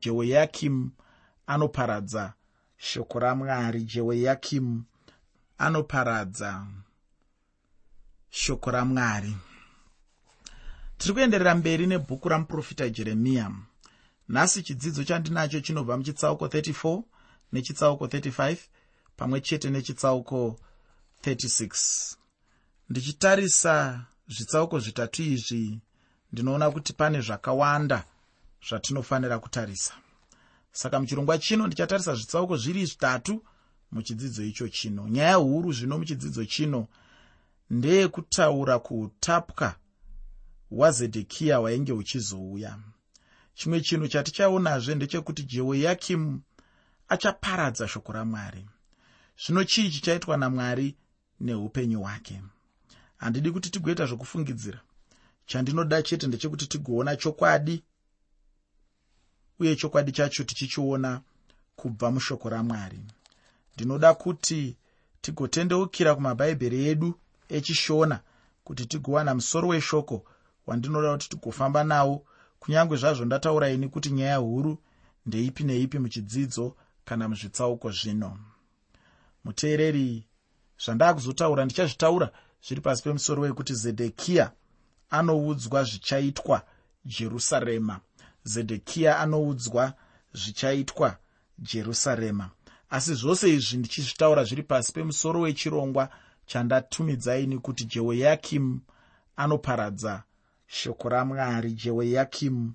jehoyakimu anoparadza shoko ramwari. Jehoyakimu anoparadza shoko ramwari. Tiri kuenderera mberi nebhuku ramuprofita jeremiya. Nhasi chidzidzo chandinacho chinobva muchitsauko 34 nechitsauko 35 pamwe chete nechitsauko 36 ndichitarisa zvitsauko zvitatu izvi ndinoona kuti pane zvakawanda zvatinofanira kutarisa. Saka muchirongwa chino ndichatarisa zvitsauko zviri zvitatu muchidzidzo icho chino. Nyaya huru zvino muchidzidzo chino ndeyekutaura kuutapwa hwazedhekiya hwainge huchizouya chimwe chinhu chatichaonazve ndechekuti jehoyakimu achaparadza shoko ramwari. Zvino chii chichaitwa namwari neupenyu hwake? Handidi kuti tigoita zvokufungidzira. Chandinoda chete ndechekuti tigoona chokwadi uye chokwadi chacho tichichiona kubva mushoko ramwari. Ndinoda kuti tigotendeukira kumabhaibheri edu echishona kuti tigowana musoro weshoko wandinoda kuti tigofamba nawo. Kunyange zvazvo ndataura ini kuti nyaya huru ndeipi neipi muchidzidzo kana muzvitsauko zvino. Muteereri zvandakuzotaura ndichazvitaura zviri pasi pemusoro wekuti zedhekiya anoudzwa zvichaitwa jerusarema zedhekiya anoudzwa zvichaitwa jerusarema. Asi zvose izvi ndichizvitaura zviri pasi pemusoro wechirongwa chandatumidzaini kuti jehoyakimu anoparadza shoko ramwari. Jehoyakimu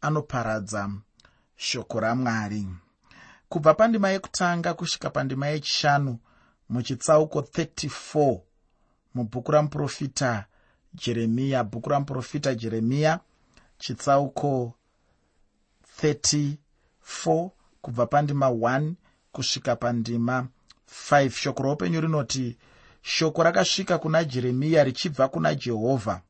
anoparadza shoko ramwari. Kubva pandima yekutanga kusvika pandima yechishanu muchitsauko 34 mubhuku ramuprofita jeremiya bhuku ramuprofita jeremiya chitsauko 34 kubva pandima 1 kusvika pandima 5 shoko roupenyu rinoti shoko rakasvika kuna jeremiya richibva kuna jehovha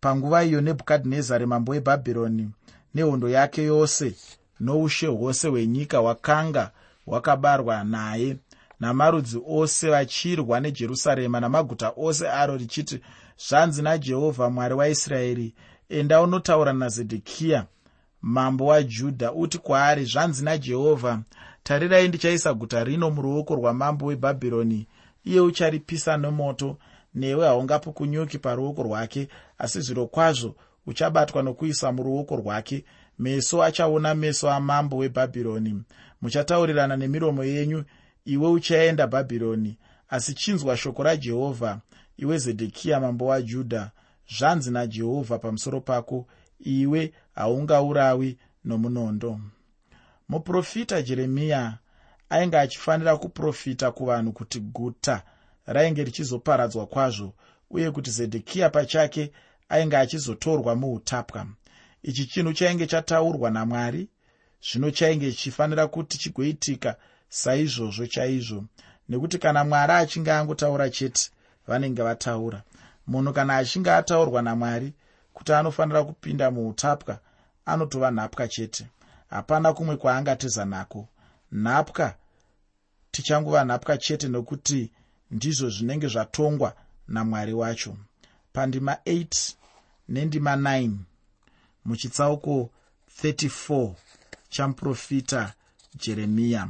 panguva iyo nebhukadhinezari mambo webhabhironi nehondo yake yose noushe hwose hwenyika hwakanga hwakabarwa naye namarudzi ose vachirwa nejerusarema namaguta ose aro richiti zvanzi najehovha mwari waisraeri enda unotaura nazedhekiya mambo wajudha uti kwaari zvanzi najehovha tarirai ndichaisa guta rino muruoko rwamambo webhabhironi. Iye ucharipisa nemoto newe haungapukunyuki paruoko rwake asi zviro kwazvo uchabatwa nokuisa muruoko rwake. Meso achaona meso amambo webhabhironi. Muchataurirana nemiromo yenyu iwe uchaenda bhabhironi. Asi chinzwa shoko rajehovha iwe zedhekiya mambo wajudha zvanzi najehovha pamusoro pako iwe haungaurawi nomunondo. Muprofita jeremiya ainge achifanira kuprofita kuvanhu kuti guta rainge richizoparadzwa kwazvo uye kuti zedhekiya pachake ainge achizotorwa muutapwa. Ichi chinhu chainge chataurwa namwari zvino chainge chichifanira kuti chigoitika saizvozvo chaizvo nekuti kana mwari achinge angotaura chete vanenge vataura. Munhu kana achinge ataurwa namwari kuti anofanira kupinda muutapwa anotova nhapwa chete. Hapana kumwe kwaangateza nako nhapwa tichangova nhapwa chete nokuti ndizvo zvinenge zvatongwa namwari wacho. Pandima 8 nendima 9 muchitsauko 34 chamuprofita jeremiya.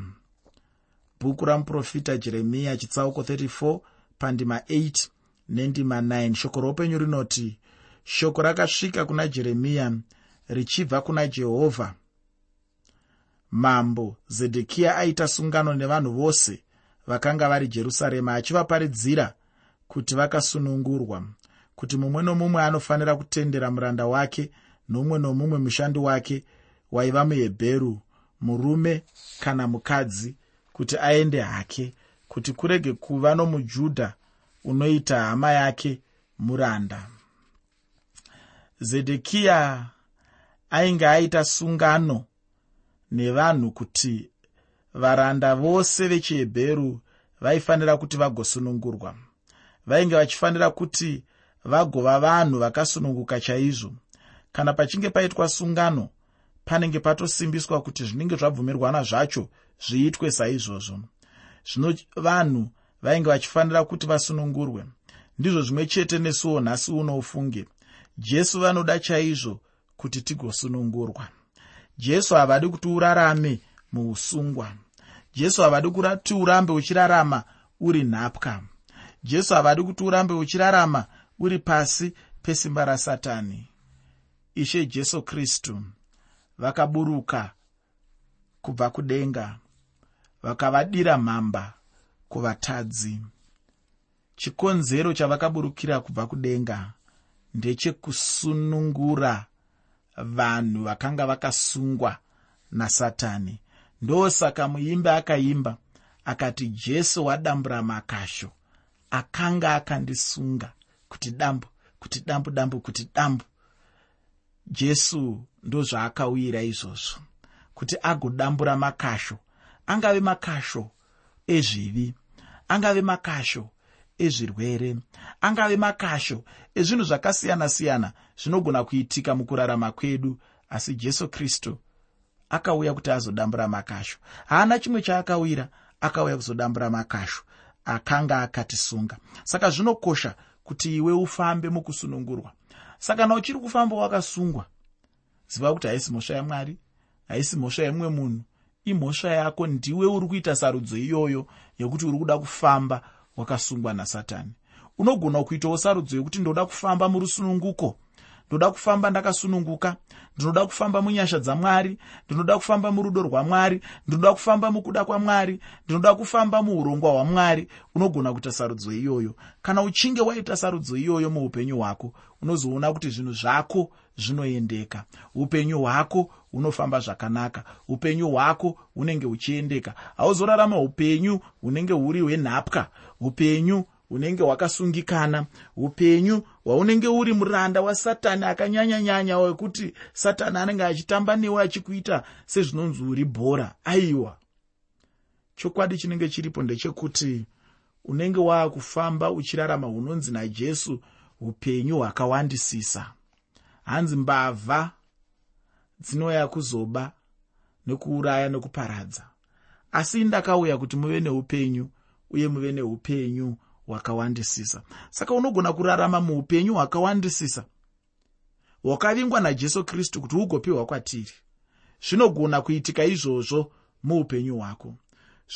Bhuku ramuprofita jeremiya chitsauko 34 pandima 8 nendima 9 shoko roupenyu rinoti shoko rakasvika kuna jeremiya richibva kuna jehovha. Mambo zedhekiya aita sungano nevanhu vose vakanga vari jerusarema achivaparidzira kuti vakasunungurwa kuti mumwe nomumwe anofanira kutendera muranda wake nomumwe nomumwe mushandi wake waiva muhebheru murume kana mukadzi kuti aende hake kuti kurege kuva nomujudha unoita hama yake muranda zedhekiya ainge aita sungano nevanhu kuti varanda vose vechihebheru vaifanira kuti vagosunungurwa. Vainge vachifanira kuti vagova vanhu vakasununguka chaizvo. Kana pachinge paitwa sungano panenge patosimbiswa kuti zvinenge zvabvumirwana zvacho zviitwe saizvozvo. Zvino vanhu vainge vachifanira kuti vasunungurwe. Ndizvo zvimwe chete nesuwo nhasi uno ufunge jesu vanoda chaizvo kuti tigosunungurwa. Jesu havadi kuti urarame muusungwa. Jesu havadi kuti urambe uchirarama uri nhapwa. Jesu havadi kuti urambe uchirarama uri pasi pesimba rasatani. Ishe jesu kristu vakaburuka kubva kudenga vakavadira mhamba kuvatadzi. Chikonzero chavakaburukira kubva kudenga ndechekusunungura vanhu vakanga vakasungwa nasatani. Ndosaka muimbi akaimba akati jesu wadambura makasho. Akanga akandisunga kuti dambu kuti dambu dambu kuti dambu. Jesu ndozvaakauyira izvozvo kuti agodambura makasho. Angave makasho ezvivi angave makasho ezvirwere. Angave makasho ezvinhu zvakasiyana-siyana zvinogona kuitika mukurarama kwedu asi jesu kristu akauya kuti azodambura makasho. Haana chimwe chaakawira akauya kuzodambura makasho akanga akatisunga. Saka zvinokosha kuti iwe ufambe mukusunungurwa. Saka kana uchiri kufamba wakasungwa ziva kuti haisi mhosva yamwari haisi mhosva yemumwe munhu imhosva yako ndiwe uri kuita sarudzo iyoyo yekuti uri kuda kufamba wakasungwa nasatani unogona kuitawo sarudzo yekuti ndoda kufamba murusununguko? Ndoda kufamba ndakasununguka ndinoda kufamba munyasha dzamwari ndinoda kufamba murudo rwamwari ndinoda kufamba mukuda kwamwari ndinoda kufamba muurongwa hwamwari unogona kuita sarudzo iyoyo. Kana uchinge waita sarudzo iyoyo muupenyu hwako unozoona kuti zvinhu zvako zvinoendeka. Upenyu hwako hunofamba zvakanaka. Upenyu hwako hunenge huchiendeka. Hauzorarama upenyu hunenge huri hwenhapwa. Upenyu hunenge hwakasungikana upenyu hwaunenge uri muranda wasatani akanyanya-nyanya wekuti satani anenge achitamba newe achikuita sezvinonzi uri bhora aiwa. Chokwadi chinenge chiripo ndechekuti unenge waakufamba uchirarama hunonzi najesu upenyu hwakawandisisa. Hanzi mbavha dzinouya kuzoba nekuuraya nekuparadza. Asi ndakauya kuti muve neupenyu uye muve neupenyu hwakawandisisa saka unogona kurarama muupenyu hwakawandisisa hwakavingwa najesu kristu kuti hugopiwa kwatiri. Zvinogona kuitika izvozvo muupenyu hwako.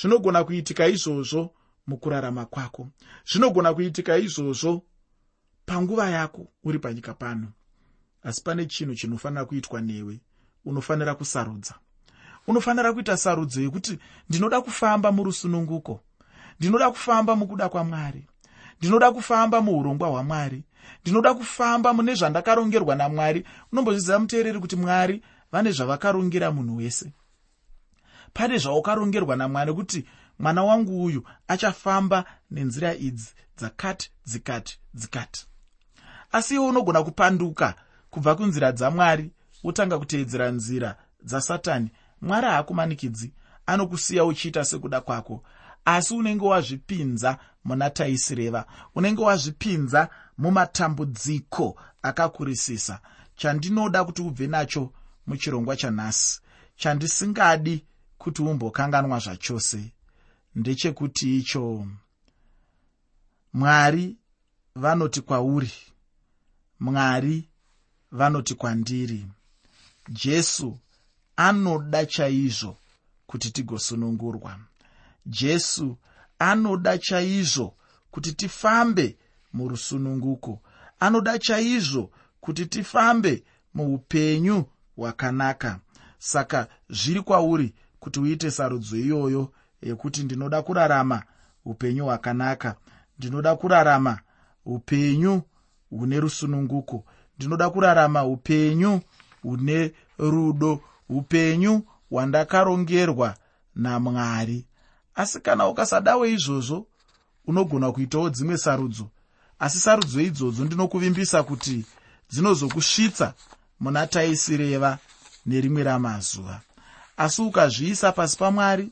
Zvinogona kuitika izvozvo mukurarama kwako. Zvinogona kuitika izvozvo panguva yako uri panyika pano. Asi pane chinhu chinofanira kuitwa newe unofanira kusarudza. Unofanira kuita sarudzo yekuti ndinoda kufamba murusununguko ndinoda kufamba mukuda kwamwari. Ndinoda kufamba muurongwa hwamwari. Ndinoda kufamba mune zvandakarongerwa namwari. Unombozviziva muteereri kuti mwari vane zvavakarongera munhu wese. Pane zvaukarongerwa namwari kuti mwana wangu uyu achafamba nenzira idzi dzakati dzikati dzikati asi iwe unogona kupanduka kubva kunzira dzamwari wotanga kuteedzera nzira dzasatani mwari haakumanikidzi anokusiya uchiita sekuda kwako asi unenge wazvipinza muna taisireva unenge wazvipinza mumatambudziko akakurisisa. Chandinoda kuti ubve nacho muchirongwa chanhasi chandisingadi kuti umbokanganwa zvachose. Ndechekuti icho mwari vanoti kwauri mwari vanoti kwandiri. Jesu anoda chaizvo kuti tigosunungurwa jesu anoda chaizvo kuti tifambe murusununguko. Anoda chaizvo kuti tifambe muupenyu hwakanaka. Saka zviri kwauri kuti uite sarudzo iyoyo yekuti ndinoda kurarama upenyu hwakanaka. Ndinoda kurarama upenyu hune rusununguko. Ndinoda kurarama upenyu hune rudo. Upenyu hwandakarongerwa namwari asi kana ukasadawo izvozvo unogona kuitawo dzimwe sarudzo. Asi sarudzo idzodzo ndinokuvimbisa kuti dzinozokusvitsa muna taisireva nerimwe ramazuva. Asi ukazviisa pasi pamwari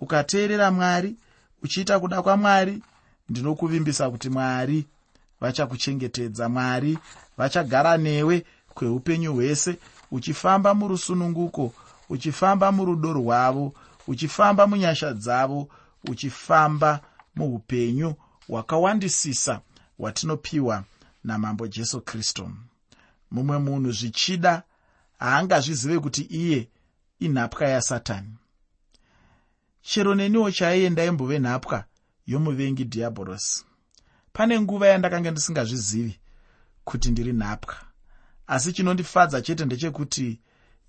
ukateerera mwari uchiita kuda kwamwari ndinokuvimbisa kuti mwari vachakuchengetedza mwari vachagara newe kweupenyu hwese uchifamba murusununguko uchifamba murudo rwavo uchifamba munyasha dzavo uchifamba muupenyu hwakawandisisa hwatinopiwa namambo jesu kristu. Mumwe munhu zvichida haangazvizive kuti iye inhapwa yasatani. Chero neniwo chaiye ndaimbove nhapwa yomuvengi dhiabhorosi pane nguva yandakanga ndisingazvizivi kuti ndiri nhapwa. Asi chinondifadza chete ndechekuti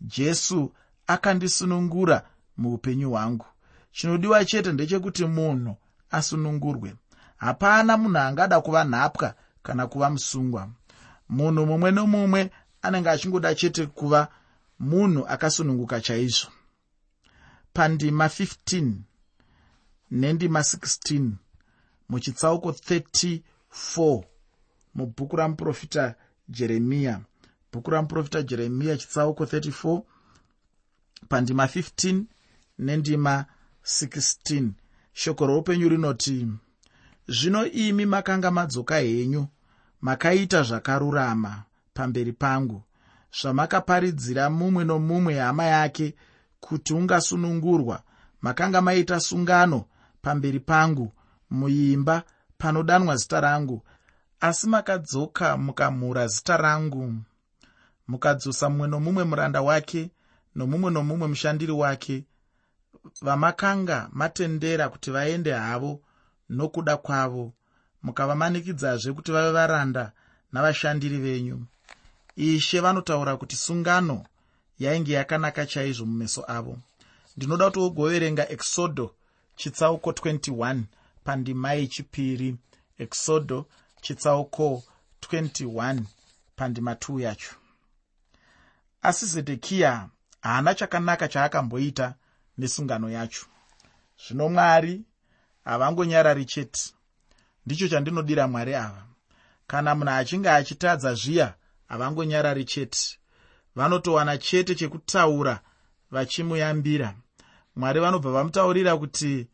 jesu akandisunungura muupenyu hwangu. Chinodiwa chete ndechekuti munhu asunungurwe. Hapana munhu angada kuva nhapwa kana kuva musungwa. Munhu mumwe nomumwe anenge achingoda chete kuva munhu akasununguka chaizvo. Pandima 15 nendima 16 muchitsauko 34 mubhuku ramuprofita jeremiya bhuku ramuprofita jeremiya chitsauko 34 pandima 15 nendima 16 shoko roupenyu rinoti zvino imi makanga madzoka henyu makaita zvakarurama pamberi pangu zvamakaparidzira mumwe nomumwe hama yake kuti ungasunungurwa. Makanga maita sungano pamberi pangu muimba panodanwa zita rangu asi makadzoka mukamhura zita rangu. Mukadzosa mumwe nomumwe muranda wake nomumwe nomumwe mushandiri wake vamakanga matendera kuti vaende havo nokuda kwavo. Mukavamanikidzazve kuti vave varanda navashandiri venyu. Ishe vanotaura kuti sungano yainge yakanaka chaizvo mumeso avo. Ndinoda kuti wogoverenga exodo chitsauko 21 pandima yechipiri. Exodo chitsauko 21 pandima 2 yacho. Asi zedhekiya haana chakanaka chaakamboita nesungano yacho. Zvino mwari havangonyarari chete. Ndicho chandinodira mwari ava. Kana munhu achinge achitadza zviya havangonyarari chete. Vanotowana chete chekutaura vachimuyambira. Mwari vanobva vamutaurira kuti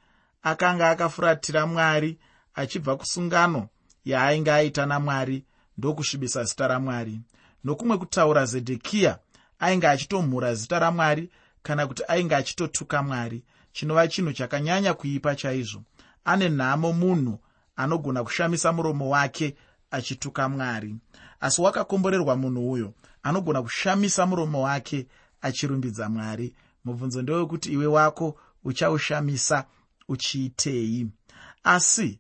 akanga akafuratira mwari achibva kusungano yaainge aita namwari ndokusvibisa zita ramwari. Nokumwe kutaura zedhekiya ainge achitomhura zita ramwari kana kuti ainge achitotuka mwari chinova chinhu chakanyanya kuipa chaizvo. Ane nhamo munhu anogona kushamisa muromo wake achituka mwari. Asi wakakomborerwa munhu uyo anogona kushamisa muromo wake achirumbidza mwari. Mubvunzo ndewekuti iwe wako uchaushamisa uchiitei. Asi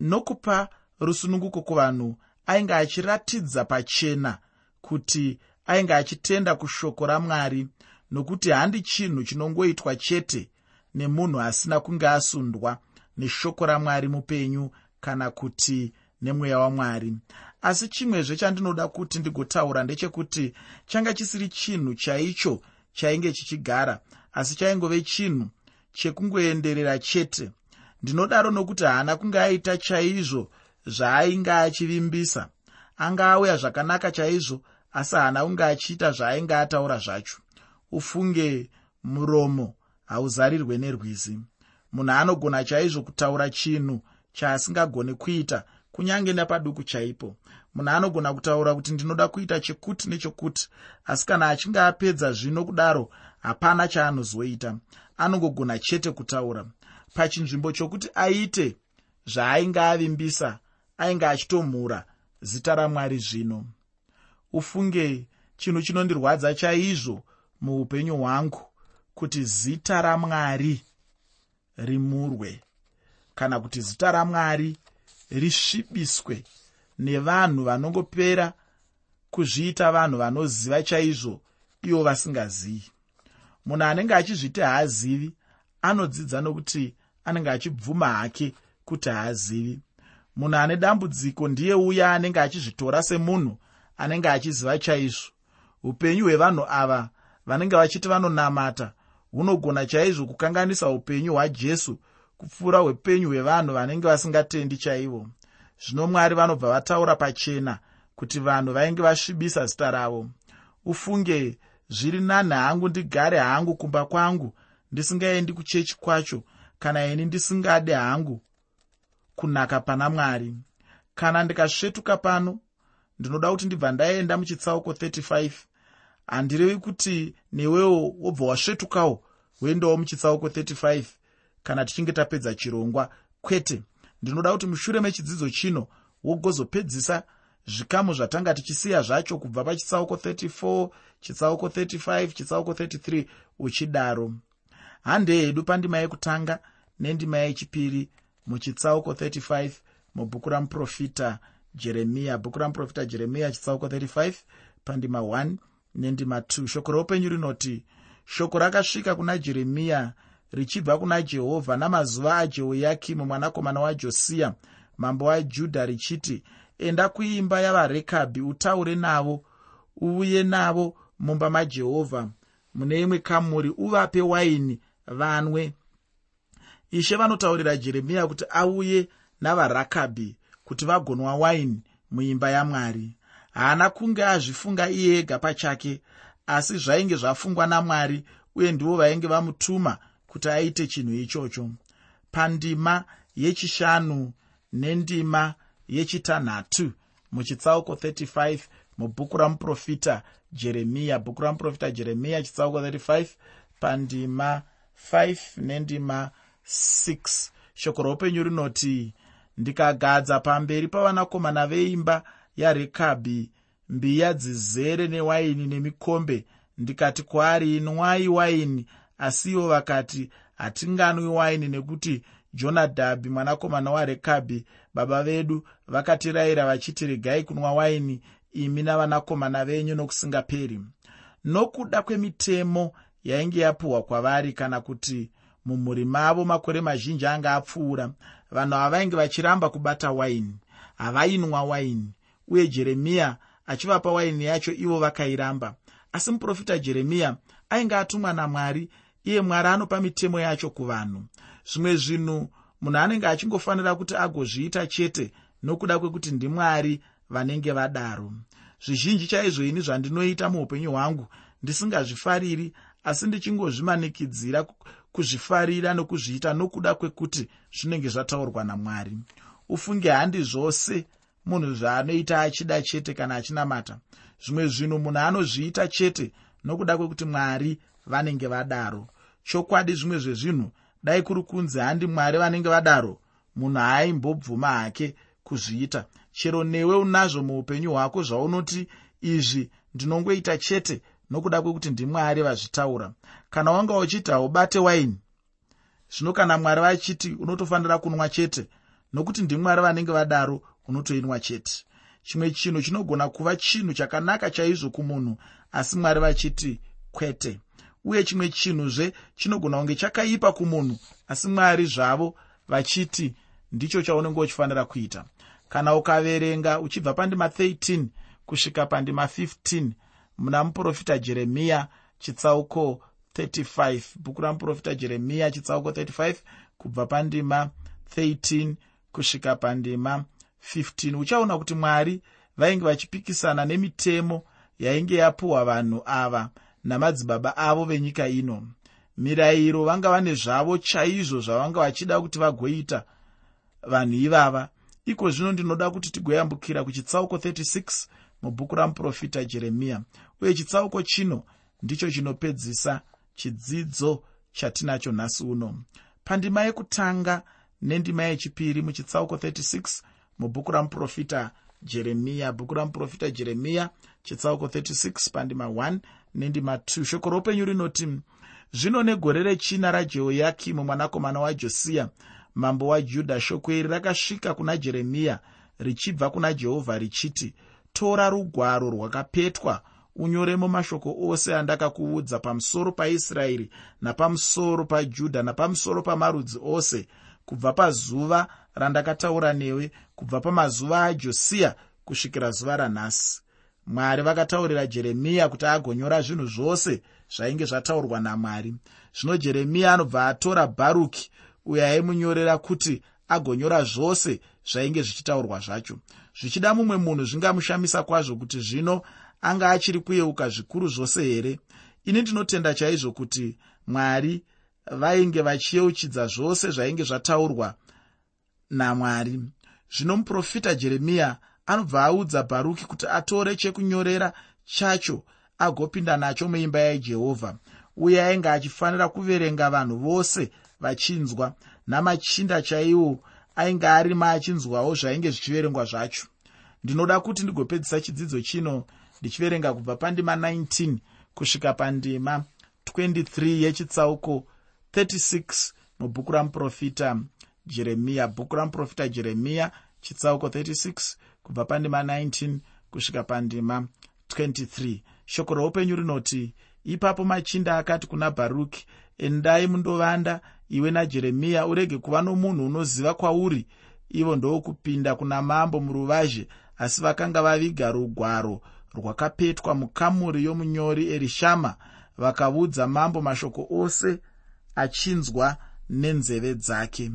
nokupa rusununguko kuvanhu ainge achiratidza pachena kuti ainge achitenda kushoko ramwari nokuti handi chinhu chinongoitwa chete nemunhu asina kunge asundwa neshoko ramwari mupenyu kana kuti nemweya wamwari. Asi chimwezve chandinoda kuti ndigotaura ndechekuti changa chisiri chinhu chaicho chainge chichigara asi chaingove chinhu chekungoenderera chete. Ndinodaro nokuti haana kunge aita chaizvo zvaainge achivimbisa. Anga auya zvakanaka chaizvo asi haana kunge achiita zvaainge ataura zvacho ufunge muromo hauzarirwe nerwizi munhu anogona chaizvo kutaura chinhu chaasingagoni kuita kunyange nepaduku chaipo. Munhu anogona kutaura kuti ndinoda kuita chekuti nechokuti asi kana achinge apedza zvino kudaro hapana chaanozoita. Anongogona chete kutaura. Pachinzvimbo chokuti aite zvaainge avimbisa ainge achitomhura zita ramwari zvino. Ufunge chinhu chinondirwadza chaizvo muupenyu hwangu kuti zita ramwari rimurwe kana kuti zita ramwari risvibiswe nevanhu vanongopera kuzviita vanhu vanoziva chaizvo ivo vasingazivi. Munhu anenge achizviti haazivi anodzidza nokuti anenge achibvuma hake kuti haazivi. Munhu ane dambudziko ndiye uya anenge achizvitora semunhu anenge achiziva chaizvo. Upenyu hwevanhu ava vanenge vachiti vanonamata hunogona chaizvo kukanganisa upenyu hwajesu kupfuura hwepenyu hwevanhu vanenge vasingatendi chaivo. Zvino mwari vanobva vataura pachena kuti vanhu vainge vasvibisa zita ravo. Ufunge zviri nani hangu ndigare hangu kumba kwangu ndisingaendi kuchechi kwacho kana ini ndisingade hangu kunaka pana mwari. Kana ndikasvetuka pano ndinoda kuti ndibva ndaenda muchitsauko 35 handirevi kuti newewo wobva wasvetukawo woendawo muchitsauko 35 kana tichinge tapedza chirongwa. Kwete ndinoda kuti mushure mechidzidzo chino wogozopedzisa zvikamu zvatanga tichisiya zvacho kubva pachitsauko 34 chitsauko 35 chitsauko 33 uchidaro. Hande yedu pandima yekutanga nendima yechipiri muchitsauko 35 mubhuku ramuprofita jeremiya bhuku ramuprofita jeremiya chitsauko 35 pandima 1 nendima 2 shoko roupenyu rinoti shoko rakasvika kuna jeremiya richibva kuna jehovha namazuva ajehoyakimu mwanakomana wajosiya mambo wajudha richiti enda kuimba yavarekabhi utaure navo uuye navo mumba majehovha. Mune imwe kamuri uvape waini vanwe. Ishe vanotaurira jeremiya kuti auye navarakabhi kuti vagonwa waini muimba yamwari haana kunge azvifunga iye ega pachake asi zvainge zvafungwa namwari uye ndivo vainge vamutuma kuti aite chinhu ichocho. Pandima yechishanu nendima yechitanhatu muchitsauko 35 mubhuku ramuprofita jeremiya. Bhuku ramuprofita jeremiya chitsauko 35 pandima 5 nendima 6 shoko roupenyu rinoti ndikagadza pamberi pavanakomana veimba yarekabhi mbiya dzizere newaini nemikombe. Ndikati kwaari nwai waini. Asi ivo vakati hatinganwi waini nekuti jonadhabhi mwanakomana warekabhi baba vedu vakatirayira vachiti regai kunwa waini imi navanakomana venyu nokusingaperi nokuda kwemitemo yainge yapiwa kwavari kana kuti mumhuri mavo makore mazhinji anga apfuura vanhu havainge vachiramba kubata waini. Havainwa waini uye jeremiya achivapa waini yacho ivo vakairamba. Asi muprofita jeremiya ainge atumwa namwari iye mwari anopa mitemo yacho kuvanhu. Zvimwe zvinhu munhu anenge achingofanira kuti agozviita chete nokuda kwekuti ndimwari vanenge vadaro. Zvizhinji chaizvo ini zvandinoita muupenyu hwangu ndisingazvifariri asi ndichingozvimanikidzira kuzvifarira nokuzviita nokuda kwekuti zvinenge zvataurwa namwari. Ufunge handi zvose munhu zvaanoita achida chete kana achinamata. Zvimwe zvinhu munhu anozviita chete nokuda kwekuti mwari vanenge vadaro. Chokwadi zvimwe zvezvinhu dai kuri kunzi handi mwari vanenge vadaro munhu haaimbobvuma hake kuzviita. Chero newe unazvo muupenyu hwako zvaunoti izvi ndinongoita chete nokuda kwekuti ndimwari vazvitaura. Kana wanga uchiti haubate waini zvino kana mwari vachiti unotofanira kunwa chete nokuti ndimwari vanenge vadaro unotoinwa chete. Chimwe chinhu chinogona kuva chinhu chakanaka chaizvo kumunhu asi mwari vachiti kwete. Uye chimwe chinhuzve chinogona kunge chakaipa kumunhu asi mwari zvavo vachiti ndicho chaunenge uchifanira kuita. Kana ukaverenga uchibva pandima 13 kusvika pandima 15 muna muprofita jeremiya chitsauko 35 bhuku ramuprofita jeremiya chitsauko 35 kubva pandima 13 kusvika pandima 15 uchaona kuti mwari vainge vachipikisana nemitemo yainge yapiwa vanhu ava namadzibaba avo venyika ino. Mirayiro vanga vane zvavo chaizvo zvavanga vachida kuti vagoita vanhu ivava. Iko zvino ndinoda kuti tigoyambukira kuchitsauko 36 mubhuku ramuprofita jeremiya uye chitsauko chino ndicho chinopedzisa chidzidzo chatinacho nhasi uno. Pandima yekutanga nendima yechipiri muchitsauko 36 mubhuku ramuprofita jeremiya bhuku ramuprofita jeremiya chitsauko 36 pandima 1 nendima 2 shoko roupenyu rinoti zvino negore rechina rajehoyakimu mwanakomana wajosiya mambo wajudha shoko iri rakasvika kuna jeremiya richibva kuna jehovha richiti tora rugwaro rwakapetwa unyoremo mashoko ose andakakuudza pamusoro paisraeri napamusoro pajudha napamusoro pamarudzi ose kubva pazuva randakataura newe kubva pamazuva ajosiya kusvikira zuva ranhasi. Mwari vakataurira jeremiya kuti agonyora zvinhu zvose zvainge zvataurwa namwari. Zvino jeremiya anobva atora bharuki uyo aimunyorera kuti agonyora zvose zvainge zvichitaurwa zvacho. Zvichida mumwe munhu zvingamushamisa kwazvo kuti zvino anga achiri kuyeuka zvikuru zvose here? Ini ndinotenda chaizvo kuti mwari vainge vachiyeuchidza zvose zvainge zvataurwa namwari zvino muprofita jeremiya anobva audza bharuki kuti atore chekunyorera chacho agopinda nacho muimba yajehovha uye ainge achifanira kuverenga vanhu vose vachinzwa namachinda chaiwo ainge arima achinzwawo zvainge zvichiverengwa zvacho. Ndinoda kuti ndigopedzisa chidzidzo chino ndichiverenga kubva pandima 19 kusvika pandima 23 yechitsauko 36 mubhuku ramuprofita jeremiya bhuku ramuprofita jeremiya chitsauko 36 kubva pandima 19 kusvika pandima 23 shoko roupenyu rinoti ipapo machinda akati kuna bharuki endai mundovanda iwe najeremiya urege kuva nomunhu unoziva kwauri. Ivo ndokupinda kuna mambo muruvazhe asi vakanga vaviga rugwaro rwakapetwa mukamuri yomunyori erishama vakaudza mambo mashoko ose achinzwa nenzeve dzake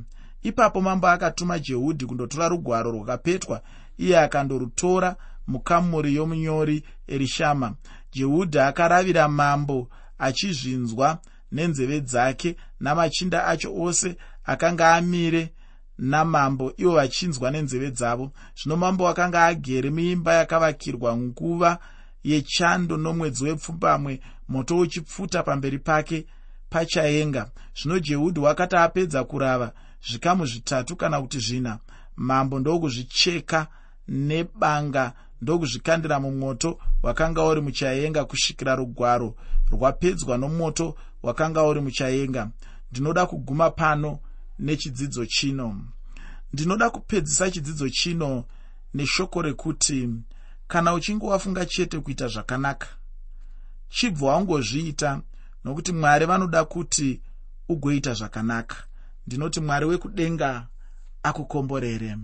ipapo mambo akatuma jehudhi kundotora rugwaro rwakapetwa iye akandorutora mukamuri yomunyori erishama jehudhi akaravira mambo achizvinzwa nenzeve dzake namachinda acho ose akanga amire namambo ivo vachinzwa nenzeve dzavo. Zvino mambo akanga agere muimba yakavakirwa nguva yechando nomwedzi wepfumbamwe moto uchipfuta pamberi pake pachaenga. Zvino jehudhi wakati apedza kurava zvikamu zvitatu kana kuti zvina. Mambo ndokuzvicheka nebanga ndokuzvikandira mumoto wakanga uri muchaenga kusvikira rugwaro. Rwapedzwa nomoto wakanga uri muchaenga ndinoda kuguma pano nechidzidzo chino. Ndinoda kupedzisa chidzidzo chino neshoko rekuti kana uchinge wafunga chete kuita zvakanaka chibva wangozviita nokuti mwari vanoda kuti ugoita zvakanaka ndinoti mwari wekudenga akukomborere